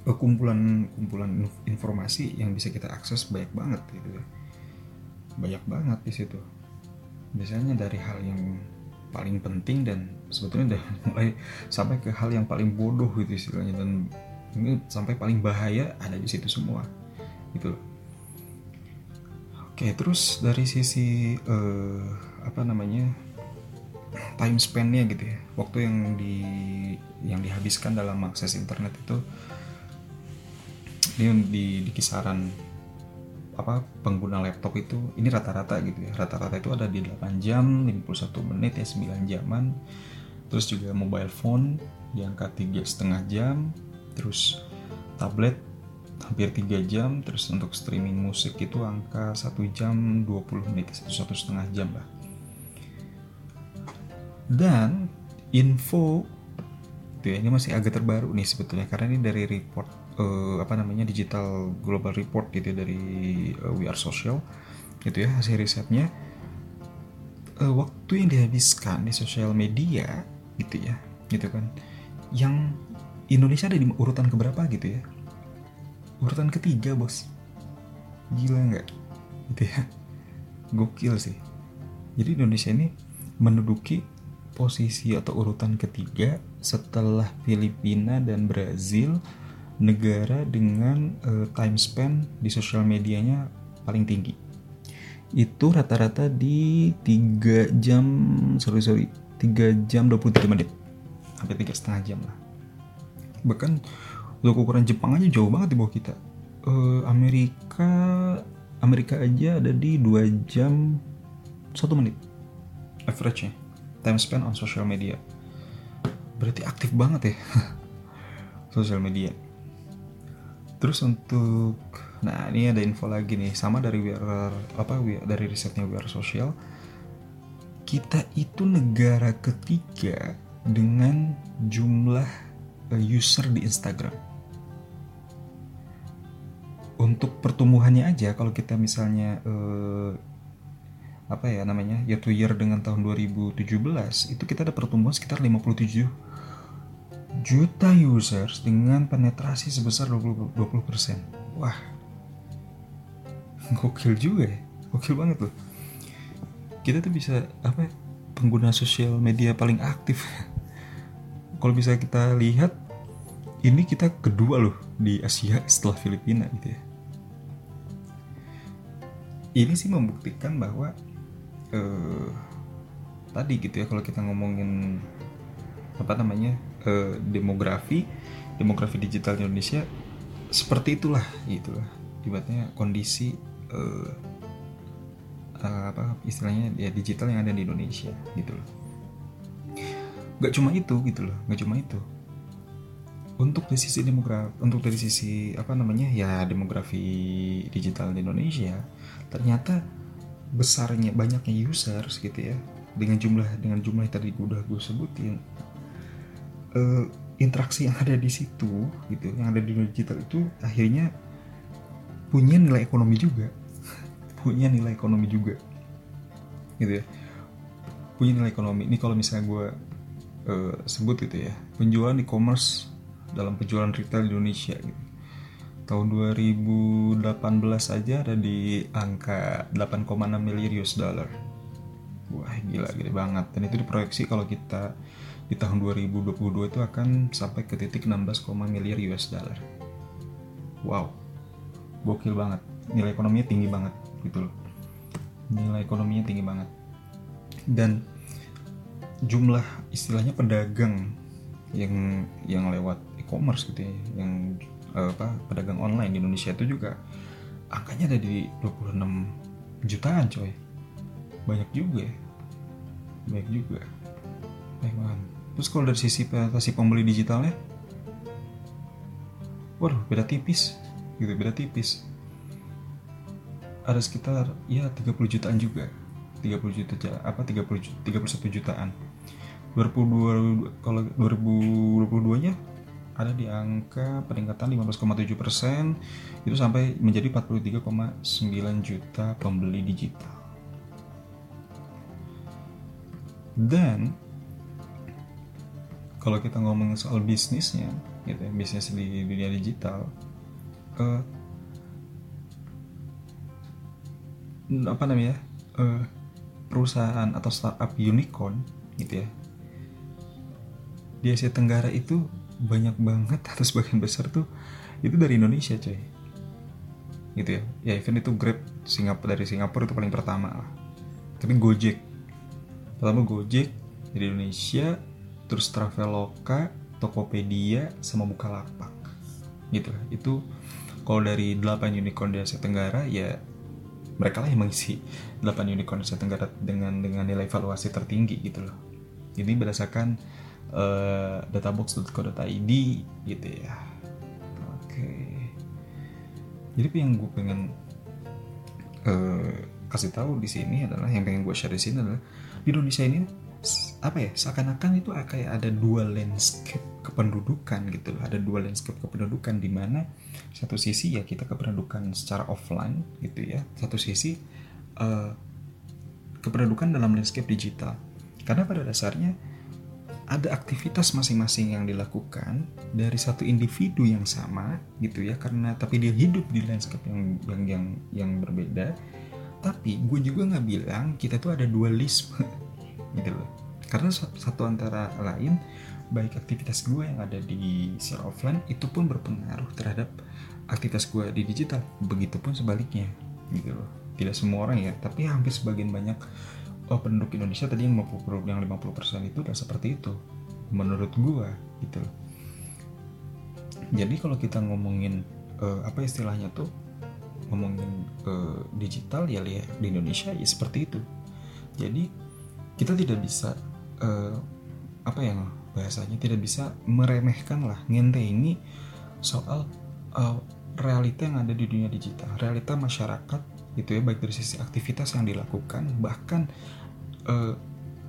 uh, kumpulan kumpulan informasi yang bisa kita akses banyak banget gitu ya, banyak banget di situ. Biasanya dari hal yang paling penting dan sebetulnya udah [LAUGHS] mulai sampai ke hal yang paling bodoh gitu istilahnya. Dan ini sampai paling bahaya ada di situ semua gitu loh Oke, terus dari sisi uh, apa namanya time spendnya gitu ya, waktu yang di yang dihabiskan dalam akses internet itu ini di, di kisaran apa pengguna laptop itu ini rata-rata gitu ya rata-rata itu ada di 8 jam 51 menit ya 9 jaman. Terus juga mobile phone di angka tiga setengah jam terus tablet hampir 3 jam terus untuk streaming musik itu angka 1 jam 20 menit satu setengah jam lah. Dan info itu ya ini masih agak terbaru nih sebetulnya karena ini dari report uh, apa namanya digital global report gitu ya, dari uh, We Are Social gitu ya hasil risetnya. Uh, waktu yang dihabiskan di sosial media gitu ya gitu kan yang Indonesia ada di urutan keberapa gitu ya urutan ketiga bos. Gila nggak? Gitu ya. Gokil sih. Jadi Indonesia ini menduduki posisi atau urutan ketiga setelah Filipina dan Brazil negara dengan uh, time span di sosial medianya paling tinggi. Itu rata-rata di 3 jam sorry sorry 3 jam 23 menit. Hampir tiga setengah jam lah. Bahkan untuk ukuran Jepang aja jauh banget di bawah kita. Uh, Amerika Amerika aja ada di 2 jam 1 menit. Average nya time spent on social media. Berarti aktif banget ya. [LAUGHS] Social media. Terus untuk nah ini ada info lagi nih. Sama dari We apa dari risetnya We Are Social. Kita itu negara ketiga dengan jumlah eh, user di Instagram untuk pertumbuhannya aja kalau kita misalnya eh, apa ya namanya year to year dengan tahun 2017 itu kita ada pertumbuhan sekitar 57 juta users dengan penetrasi sebesar 20 20%. Wah. Gokil juga ya. Gokil banget tuh. Kita tuh bisa apa pengguna sosial media paling aktif. [LAUGHS] Kalau bisa kita lihat ini kita kedua loh di Asia setelah Filipina gitu ya ini sih membuktikan bahwa uh, tadi gitu ya kalau kita ngomongin apa namanya uh, demografi demografi digital di Indonesia seperti itulah gitulah ibaratnya kondisi uh, uh, apa istilahnya ya digital yang ada di Indonesia gitu loh. Gak cuma itu gitu loh gak cuma itu untuk dari sisi demografi untuk dari sisi apa namanya ya demografi digital di Indonesia ternyata besarnya banyaknya users gitu ya dengan jumlah dengan jumlah yang tadi udah gue sebutin uh, interaksi yang ada di situ gitu yang ada di digital itu akhirnya punya nilai ekonomi juga. [LAUGHS] Punya nilai ekonomi juga. Gitu ya. Punya nilai ekonomi. Ini kalau misalnya gue uh, sebut gitu ya penjualan e-commerce dalam penjualan retail di Indonesia gitu. Tahun 2018 aja ada di angka 8,6 miliar US dollar. Wah gila gede banget. Dan itu diproyeksi kalau kita di tahun 2022 itu akan sampai ke titik 16, miliar US dollar. Wow. Gokil banget. Nilai ekonominya tinggi banget gitu loh. Nilai ekonominya tinggi banget. Dan jumlah istilahnya pedagang yang yang lewat e-commerce gitu ya yang uh, apa pedagang online di Indonesia itu juga angkanya ada di 26 jutaan coy. Banyak juga ya. Banyak juga. Banyak banget. Terus kalau dari sisi penetrasi pembeli digitalnya? Waduh beda tipis. Gitu beda tipis. Ada sekitar ya 30 jutaan juga. 30 juta apa 30 31 jutaan. 2022 kalau 2022 nya ada di angka peningkatan 15,7 persen itu sampai menjadi 43,9 juta pembeli digital. Dan kalau kita ngomong soal bisnisnya gitu ya, bisnis di dunia digital uh, apa namanya uh, perusahaan atau startup unicorn gitu ya di Asia Tenggara itu banyak banget [LAUGHS] atau sebagian besar tuh itu dari Indonesia coy. Gitu ya. Ya even itu Grab Singapura dari Singapura itu paling pertama lah. Tapi Gojek. Pertama Gojek dari Indonesia terus Traveloka Tokopedia sama Bukalapak. Gitu itu kalau dari 8 unicorn di Asia Tenggara ya mereka lah yang mengisi 8 unicorn Asia Tenggara dengan dengan nilai valuasi tertinggi gitu loh. Ini berdasarkan uh, databox.co.id gitu ya. Oke. Jadi yang gue pengen uh, kasih tahu di sini adalah yang pengen gue share di sini adalah di Indonesia ini apa ya seakan-akan itu kayak ada dua landscape kependudukan gitu loh. Ada dua landscape kependudukan di mana satu sisi ya kita kependudukan secara offline gitu ya. Satu sisi uh, kependudukan dalam landscape digital. Karena pada dasarnya ada aktivitas masing-masing yang dilakukan dari satu individu yang sama gitu ya karena tapi dia hidup di landscape yang yang yang yang berbeda. Tapi gue juga nggak bilang kita tuh ada dualisme [LAUGHS] gitu loh. Karena satu antara lain baik aktivitas gue yang ada di secara offline itu pun berpengaruh terhadap aktivitas gue di digital. Begitupun sebaliknya gitu loh. Tidak semua orang ya tapi hampir sebagian banyak oh, penduduk Indonesia tadi yang 50 yang 50% itu udah seperti itu menurut gue gitu loh. Jadi kalau kita ngomongin uh, apa istilahnya tuh ngomongin uh, digital ya lihat di Indonesia ya seperti itu. Jadi kita tidak bisa uh, apa yang bahasanya tidak bisa meremehkan lah ini soal uh, realita yang ada di dunia digital realita masyarakat gitu ya baik dari sisi aktivitas yang dilakukan bahkan uh,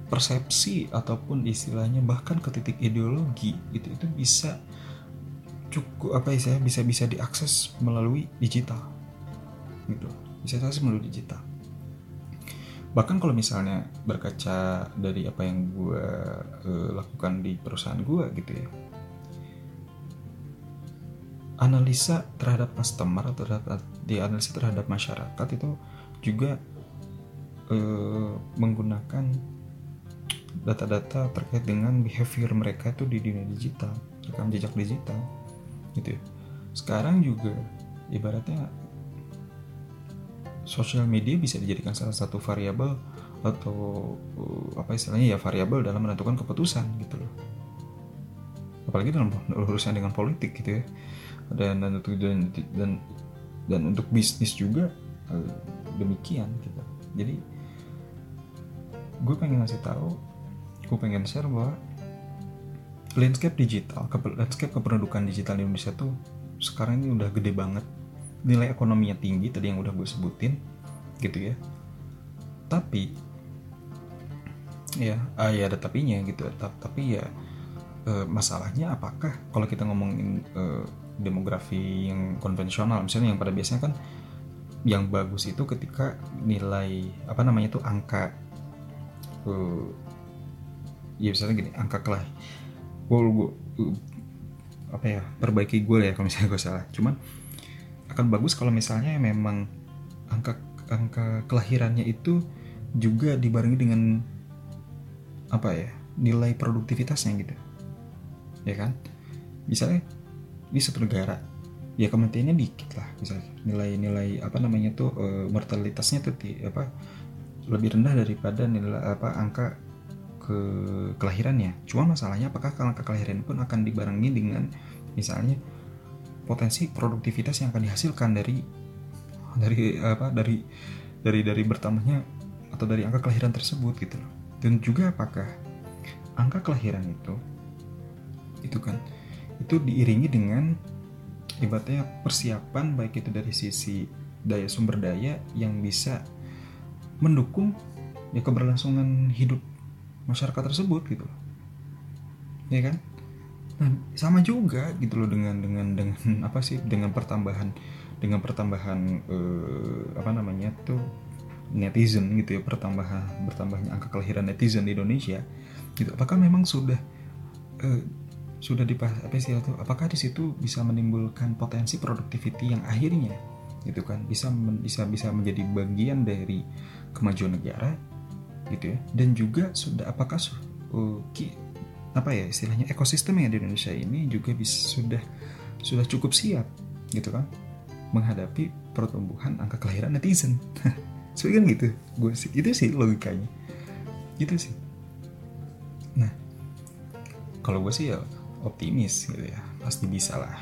persepsi ataupun istilahnya bahkan ke titik ideologi gitu itu bisa cukup apa ya bisa bisa diakses melalui digital gitu bisa diakses melalui digital. Bahkan kalau misalnya berkaca dari apa yang gue uh, lakukan di perusahaan gue gitu ya analisa terhadap customer atau terhadap di analisa terhadap masyarakat itu juga uh, menggunakan data-data terkait dengan behavior mereka itu di dunia digital rekam jejak digital gitu ya. sekarang juga ibaratnya sosial media bisa dijadikan salah satu variabel atau uh, apa istilahnya ya variabel dalam menentukan keputusan gitu loh apalagi dalam urusan dengan politik gitu ya dan dan dan dan, dan untuk bisnis juga uh, demikian gitu jadi gue pengen ngasih tahu gue pengen share bahwa landscape digital landscape kependudukan digital di Indonesia tuh sekarang ini udah gede banget. Nilai ekonominya tinggi tadi yang udah gue sebutin gitu ya. Tapi ya ah ya ada tapinya gitu. Tapi ya e, masalahnya apakah kalau kita ngomongin e, demografi yang konvensional. Misalnya yang pada biasanya kan yang bagus itu ketika nilai apa namanya itu angka e, ya misalnya gini angka kelah gue, gue apa ya perbaiki gue ya kalau misalnya gue salah. Cuman akan bagus kalau misalnya memang angka angka kelahirannya itu juga dibarengi dengan apa ya nilai produktivitasnya gitu. Ya kan? Misalnya di satu negara ya kematiannya dikit lah misalnya. Nilai-nilai apa namanya tuh e, mortalitasnya tuh di, apa lebih rendah daripada nilai apa angka ke kelahirannya. Cuma masalahnya apakah angka kelahiran pun akan dibarengi dengan misalnya potensi produktivitas yang akan dihasilkan dari dari apa dari dari dari bertambahnya atau dari angka kelahiran tersebut gitu loh. Dan juga apakah angka kelahiran itu itu kan itu diiringi dengan ibaratnya persiapan baik itu dari sisi daya sumber daya yang bisa mendukung ya keberlangsungan hidup masyarakat tersebut gitu ya kan? Nah sama juga gitu loh dengan dengan dengan [LAUGHS] apa sih dengan pertambahan dengan pertambahan eh, apa namanya tuh netizen gitu ya pertambahan bertambahnya angka kelahiran netizen di Indonesia gitu. Apakah memang sudah eh, sudah sih itu apakah di situ bisa menimbulkan potensi productivity yang akhirnya gitu kan bisa bisa bisa menjadi bagian dari kemajuan negara gitu ya? Dan juga sudah apakah uh, ki, apa ya istilahnya ekosistem yang di Indonesia ini juga bisa sudah sudah cukup siap gitu kan menghadapi pertumbuhan angka kelahiran netizen. [LAUGHS] So kan gitu gue sih itu sih logikanya. Gitu sih. Nah kalau gue sih ya optimis gitu ya. Pasti bisa lah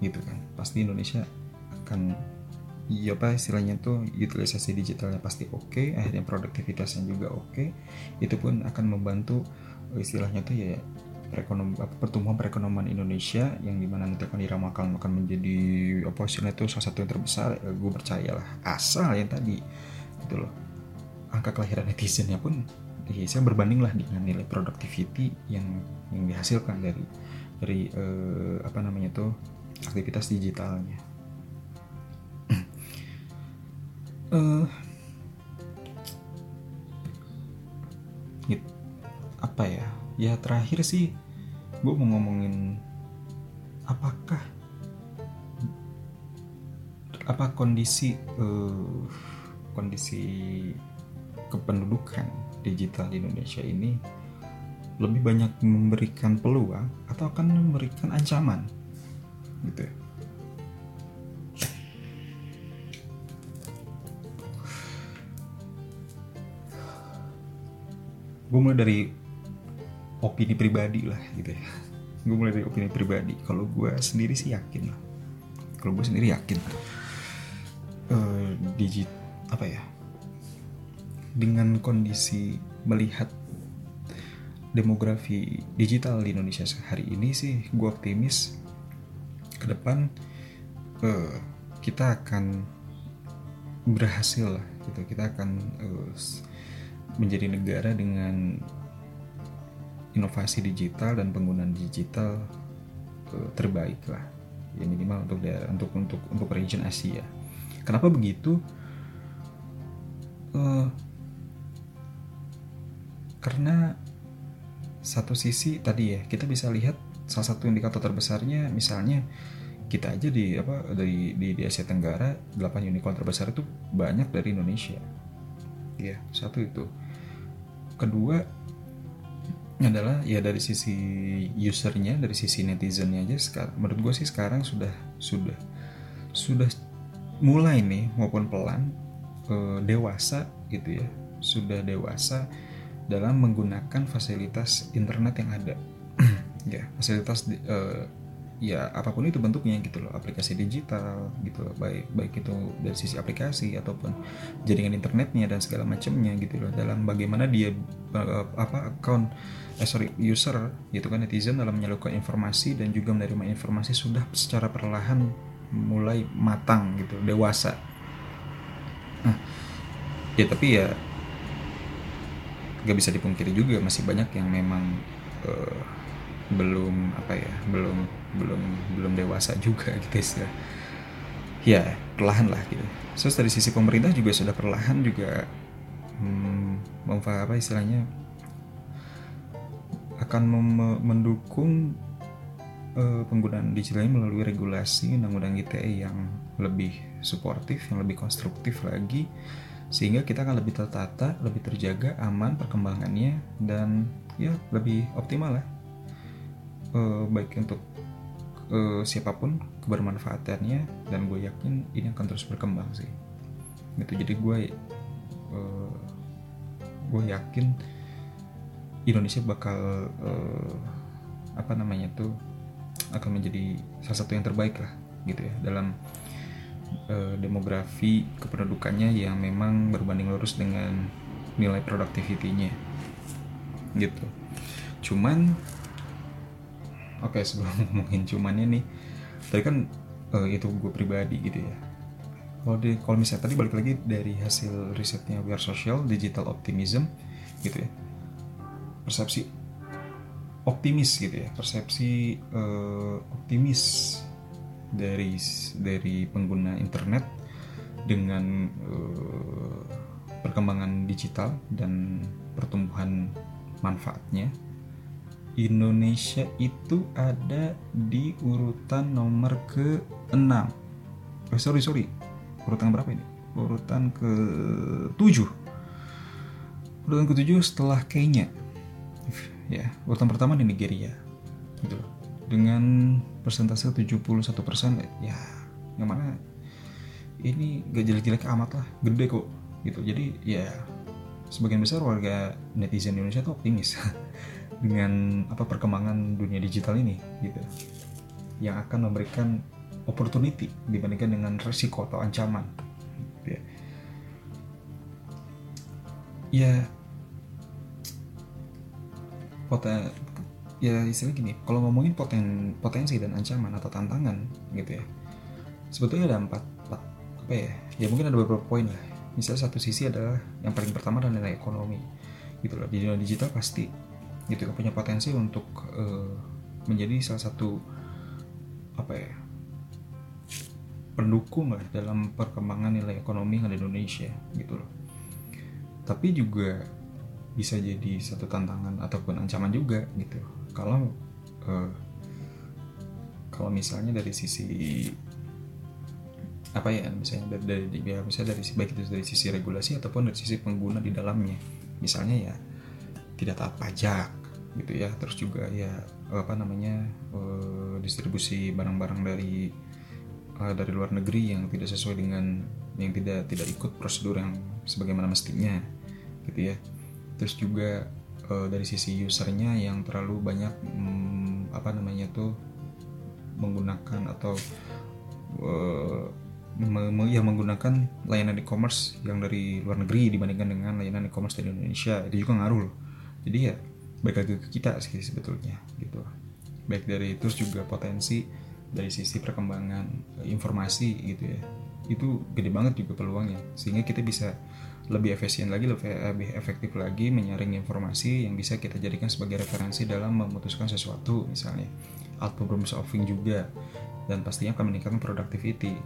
gitu kan. Pasti Indonesia akan ya apa istilahnya tuh utilisasi digitalnya pasti oke okay, akhirnya produktivitasnya juga oke. Okay. itu pun akan membantu istilahnya tuh ya perekonom, pertumbuhan perekonomian Indonesia yang di mana nanti akan diramalkan akan menjadi apa istilahnya itu salah satu yang terbesar. Ya, gue percaya lah asal yang tadi gitu loh. Angka kelahiran netizennya pun ya, saya berbanding lah dengan nilai productivity yang yang dihasilkan dari dari eh, apa namanya tuh aktivitas digitalnya. Uh, [CLEARS THROAT] apa ya? Ya terakhir sih gue mau ngomongin apakah apa kondisi uh, kondisi kependudukan digital di Indonesia ini lebih banyak memberikan peluang atau akan memberikan ancaman gitu ya. gue mulai dari opini pribadi lah gitu ya. Gue mulai dari opini pribadi. Kalau gue sendiri sih yakin lah. Kalau gue sendiri yakin. Uh, digit apa ya dengan kondisi melihat demografi digital di Indonesia sehari ini sih gue optimis ke depan uh, kita akan berhasil gitu. Kita akan uh, menjadi negara dengan inovasi digital dan penggunaan digital uh, terbaik lah. Ya minimal untuk daerah untuk untuk untuk region Asia. Kenapa begitu? Uh, karena satu sisi tadi ya kita bisa lihat salah satu indikator terbesarnya misalnya kita aja di apa dari di, di Asia Tenggara 8 unicorn terbesar itu banyak dari Indonesia. Ya satu itu. Kedua adalah ya dari sisi usernya dari sisi netizennya aja sekarang menurut gue sih sekarang sudah sudah sudah mulai nih maupun pelan eh, dewasa gitu ya sudah dewasa dalam menggunakan fasilitas internet yang ada. [CLEARS THROAT] Ya fasilitas eh, ya apa pun itu bentuknya gitu loh aplikasi digital gitu loh baik baik itu dari sisi aplikasi ataupun jaringan internetnya dan segala macamnya gitu loh. Dalam bagaimana dia uh, apa account eh, sorry user gitu kan netizen dalam menyalurkan informasi dan juga menerima informasi sudah secara perlahan mulai matang gitu dewasa. Nah ya tapi ya gak bisa dipungkiri juga masih banyak yang memang uh, belum apa ya belum belum belum dewasa juga [LAUGHS] gitu ya ya perlahan lah gitu. Terus dari sisi pemerintah juga sudah perlahan juga hmm, apa istilahnya akan mendukung uh, penggunaan ini melalui regulasi undang-undang ITE yang lebih suportif, yang lebih konstruktif lagi, sehingga kita akan lebih tertata, lebih terjaga, aman perkembangannya, dan ya lebih optimal lah. Uh, baik untuk uh, siapa pun kebermanfaatannya dan gue yakin ini akan terus berkembang sih. Gitu. Jadi gue uh, gue yakin Indonesia bakal uh, apa namanya tuh akan menjadi salah satu yang terbaik lah gitu ya dalam uh, demografi kependudukannya yang memang berbanding lurus dengan nilai productivity-nya. Gitu. Cuman oke sebelum [LAUGHS] ngomongin cuman ini tadi kan uh, itu gue pribadi gitu ya. Kalau di kalau misalnya tadi balik lagi dari hasil risetnya We Are Social Digital Optimism gitu ya. Persepsi optimis gitu ya. Persepsi uh, optimis dari dari pengguna internet dengan uh, perkembangan digital dan pertumbuhan manfaatnya. Indonesia itu ada di urutan nomor ke-6 oh, sorry sorry. Urutan berapa ini? Urutan ke-7 urutan ke-7 setelah Kenya. Ya urutan pertama di Nigeria. Gitu dengan persentase 71% ya yang mana ini gak jelek-jelek amat lah gede kok gitu. Jadi ya sebagian besar warga netizen Indonesia tuh optimis [LAUGHS] dengan apa perkembangan dunia digital ini gitu. Yang akan memberikan opportunity dibandingkan dengan resiko atau ancaman gitu ya. Ya ya istilah gini kalau ngomongin poten potensi dan ancaman atau tantangan gitu ya sebetulnya ada empat, empat apa ya ya mungkin ada beberapa poin lah. Misalnya satu sisi adalah yang paling pertama adalah nilai ekonomi gitu loh. Di dunia digital pasti gitu punya potensi untuk uh, menjadi salah satu apa ya pendukung lah dalam perkembangan nilai ekonomi yang ada di Indonesia gitu loh. Tapi juga bisa jadi satu tantangan ataupun ancaman juga gitu kalau uh, kalau misalnya dari sisi apa ya misalnya dari, dari ya misalnya dari baik itu dari sisi regulasi ataupun dari sisi pengguna di dalamnya. Misalnya ya tidak taat pajak gitu ya. Terus juga ya apa namanya uh, distribusi barang-barang dari uh, dari luar negeri yang tidak sesuai dengan yang tidak tidak ikut prosedur yang sebagaimana mestinya gitu ya. Terus juga uh, dari sisi usernya yang terlalu banyak um, apa namanya tuh menggunakan atau uh, yang menggunakan layanan e-commerce yang dari luar negeri dibandingkan dengan layanan e-commerce dari Indonesia. Itu juga ngaruh loh. Jadi ya baik lagi kita sih sebetulnya gitu. Baik dari terus juga potensi dari sisi perkembangan informasi gitu ya. Itu gede banget juga peluangnya sehingga kita bisa lebih efisien lagi lebih efektif lagi menyaring informasi yang bisa kita jadikan sebagai referensi dalam memutuskan sesuatu misalnya atau problem solving juga. Dan pastinya akan meningkatkan productivity.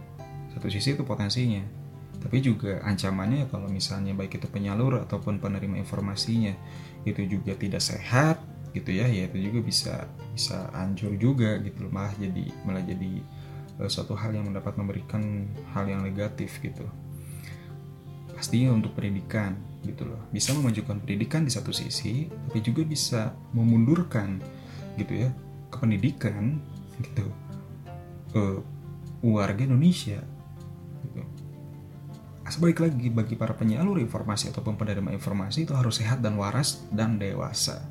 Satu sisi itu potensinya tapi juga ancamannya kalau misalnya baik itu penyalur ataupun penerima informasinya itu juga tidak sehat gitu ya. Ya itu juga bisa bisa hancur juga gitu malah jadi malah jadi uh, suatu hal yang mendapat memberikan hal yang negatif gitu pastinya untuk pendidikan gitu loh. Bisa memajukan pendidikan di satu sisi tapi juga bisa memundurkan gitu ya ke pendidikan gitu. Uh, warga Indonesia Sebaik lagi bagi para penyalur informasi ataupun penerima informasi itu harus sehat dan waras dan dewasa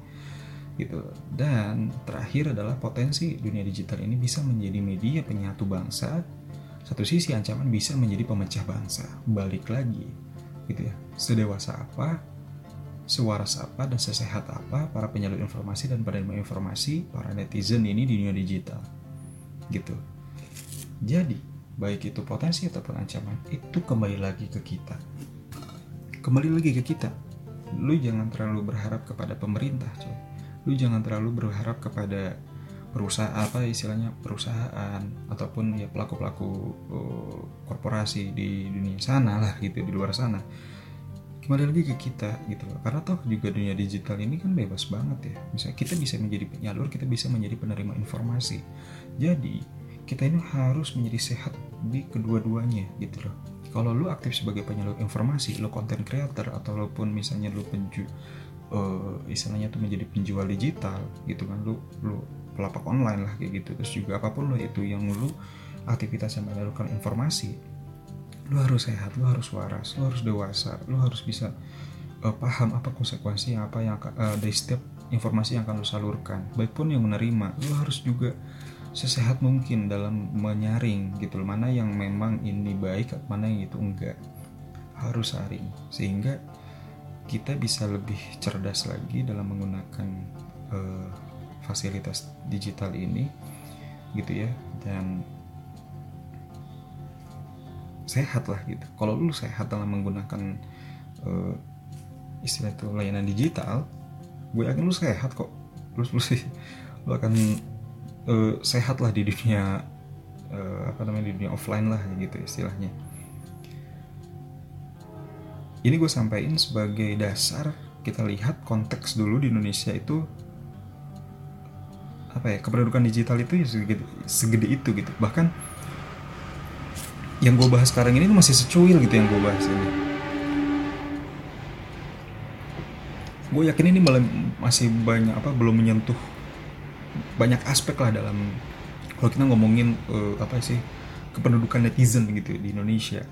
gitu. Dan terakhir adalah potensi dunia digital ini bisa menjadi media penyatu bangsa. Satu sisi ancaman bisa menjadi pemecah bangsa. Balik lagi gitu ya. Sedewasa apa sewaras apa dan sesehat apa para penyalur informasi dan penerima informasi para netizen ini di dunia digital. Gitu. Jadi baik itu potensi ataupun ancaman itu kembali lagi ke kita. Kembali lagi ke kita. Lu jangan terlalu berharap kepada pemerintah coy. Lu jangan terlalu berharap kepada perusahaan apa istilahnya perusahaan ataupun ya pelaku pelaku uh, korporasi di dunia sana lah gitu di luar sana. Kembali lagi ke kita gitu loh. Karena toh juga dunia digital ini kan bebas banget ya. Misalnya kita bisa menjadi penyalur kita bisa menjadi penerima informasi. Jadi kita ini harus menjadi sehat di kedua-duanya gitu loh. Kalau lu aktif sebagai penyalur informasi lu content creator atau pun misalnya lu penju uh, istilahnya tuh menjadi penjual digital gitu kan lu lu pelapak online lah kayak gitu. Terus juga apa pun lo itu yang lu aktivitas yang menyalurkan informasi lu harus sehat lu harus waras lu harus dewasa lu harus bisa uh, paham apa konsekuensi apa yang uh, dari setiap informasi yang akan lu salurkan. Baik pun yang menerima lu harus juga sesehat mungkin dalam menyaring gitu mana yang memang ini baik mana yang itu enggak. Harus saring sehingga kita bisa lebih cerdas lagi dalam menggunakan uh, fasilitas digital ini gitu ya. Dan sehat lah gitu. Kalau lu sehat dalam menggunakan uh, istilah itu layanan digital gue yakin lu sehat kok. Lu lu sih lu akan uh, sehat lah di dunia uh, apa namanya di dunia offline lah gitu istilahnya. Ini gue sampaikan sebagai dasar kita lihat konteks dulu di Indonesia itu apa ya kependudukan digital itu ya segede, segede itu gitu. Bahkan yang gue bahas sekarang ini masih secuil gitu yang gue bahas ini. Gue yakin ini masih banyak apa belum menyentuh banyak aspek lah dalam kalau kita ngomongin uh, apa sih kependudukan netizen gitu di Indonesia.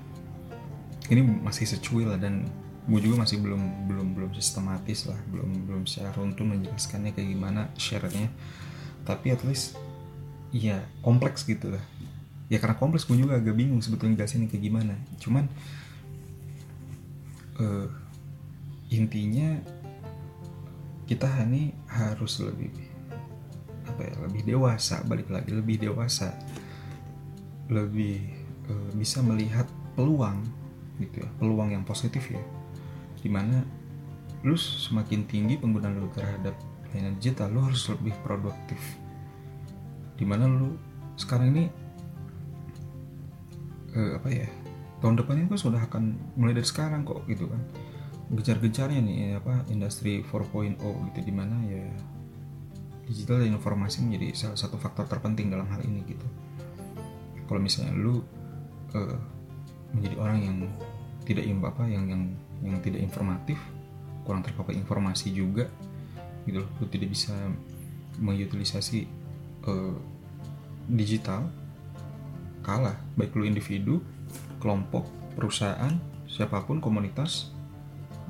Ini masih secuil dan gue juga masih belum belum belum sistematis lah belum belum secara runtun menjelaskannya kayak gimana share-nya tapi at least ya kompleks gitu lah. Ya karena kompleks gue juga agak bingung sebetulnya jelasin kayak gimana. Cuman uh, intinya kita ini harus lebih apa ya lebih dewasa balik lagi lebih dewasa. Lebih uh, bisa melihat peluang gitu ya peluang yang positif ya. Di mana lu semakin tinggi penggunaan lu terhadap layanan digital lu harus lebih produktif. Di mana lu sekarang ini uh, apa ya tahun depan ini sudah akan mulai dari sekarang kok gitu kan. Gencar-gencarnya nih ya, apa industri 4.0 gitu di mana ya digital dan informasi menjadi salah satu faktor terpenting dalam hal ini gitu. Kalau misalnya lu uh, menjadi orang yang tidak apa yang yang yang tidak informatif kurang terpapar informasi juga gitu loh. Lu tidak bisa mengutilisasi uh, digital kalah. Baik lu individu kelompok perusahaan siapa pun komunitas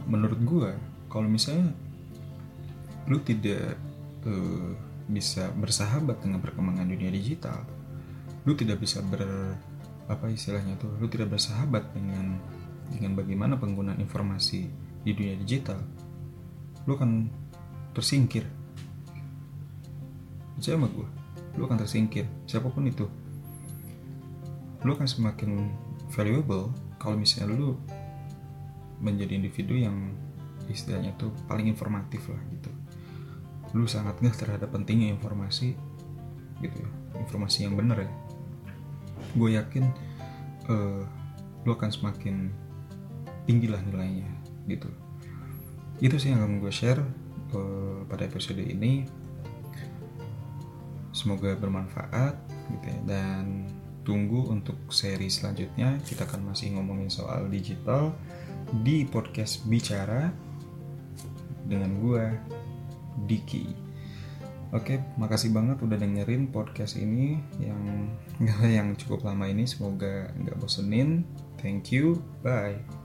menurut gue kalau misalnya lu tidak uh, bisa bersahabat dengan perkembangan dunia digital lu tidak bisa ber apa istilahnya tuh lu tidak bersahabat dengan dengan bagaimana penggunaan informasi di dunia digital lu akan tersingkir. Percaya sama gue lu akan tersingkir. Siapa pun itu. Lu akan semakin valuable kalau misalnya lu menjadi individu yang istilahnya tuh paling informatif lah gitu. Lu sangat ngeh terhadap pentingnya informasi gitu ya. Informasi yang benar ya. Gue yakin uh, lu akan semakin tinggi lah nilainya gitu. Itu sih yang akan gue share uh, pada episode ini semoga bermanfaat gitu ya dan tunggu untuk seri selanjutnya kita akan masih ngomongin soal digital di podcast Bicara dengan gue Diki. Oke, makasih banget udah dengerin podcast ini yang [LAUGHS] yang cukup lama ini. Semoga nggak bosenin. Thank you. Bye.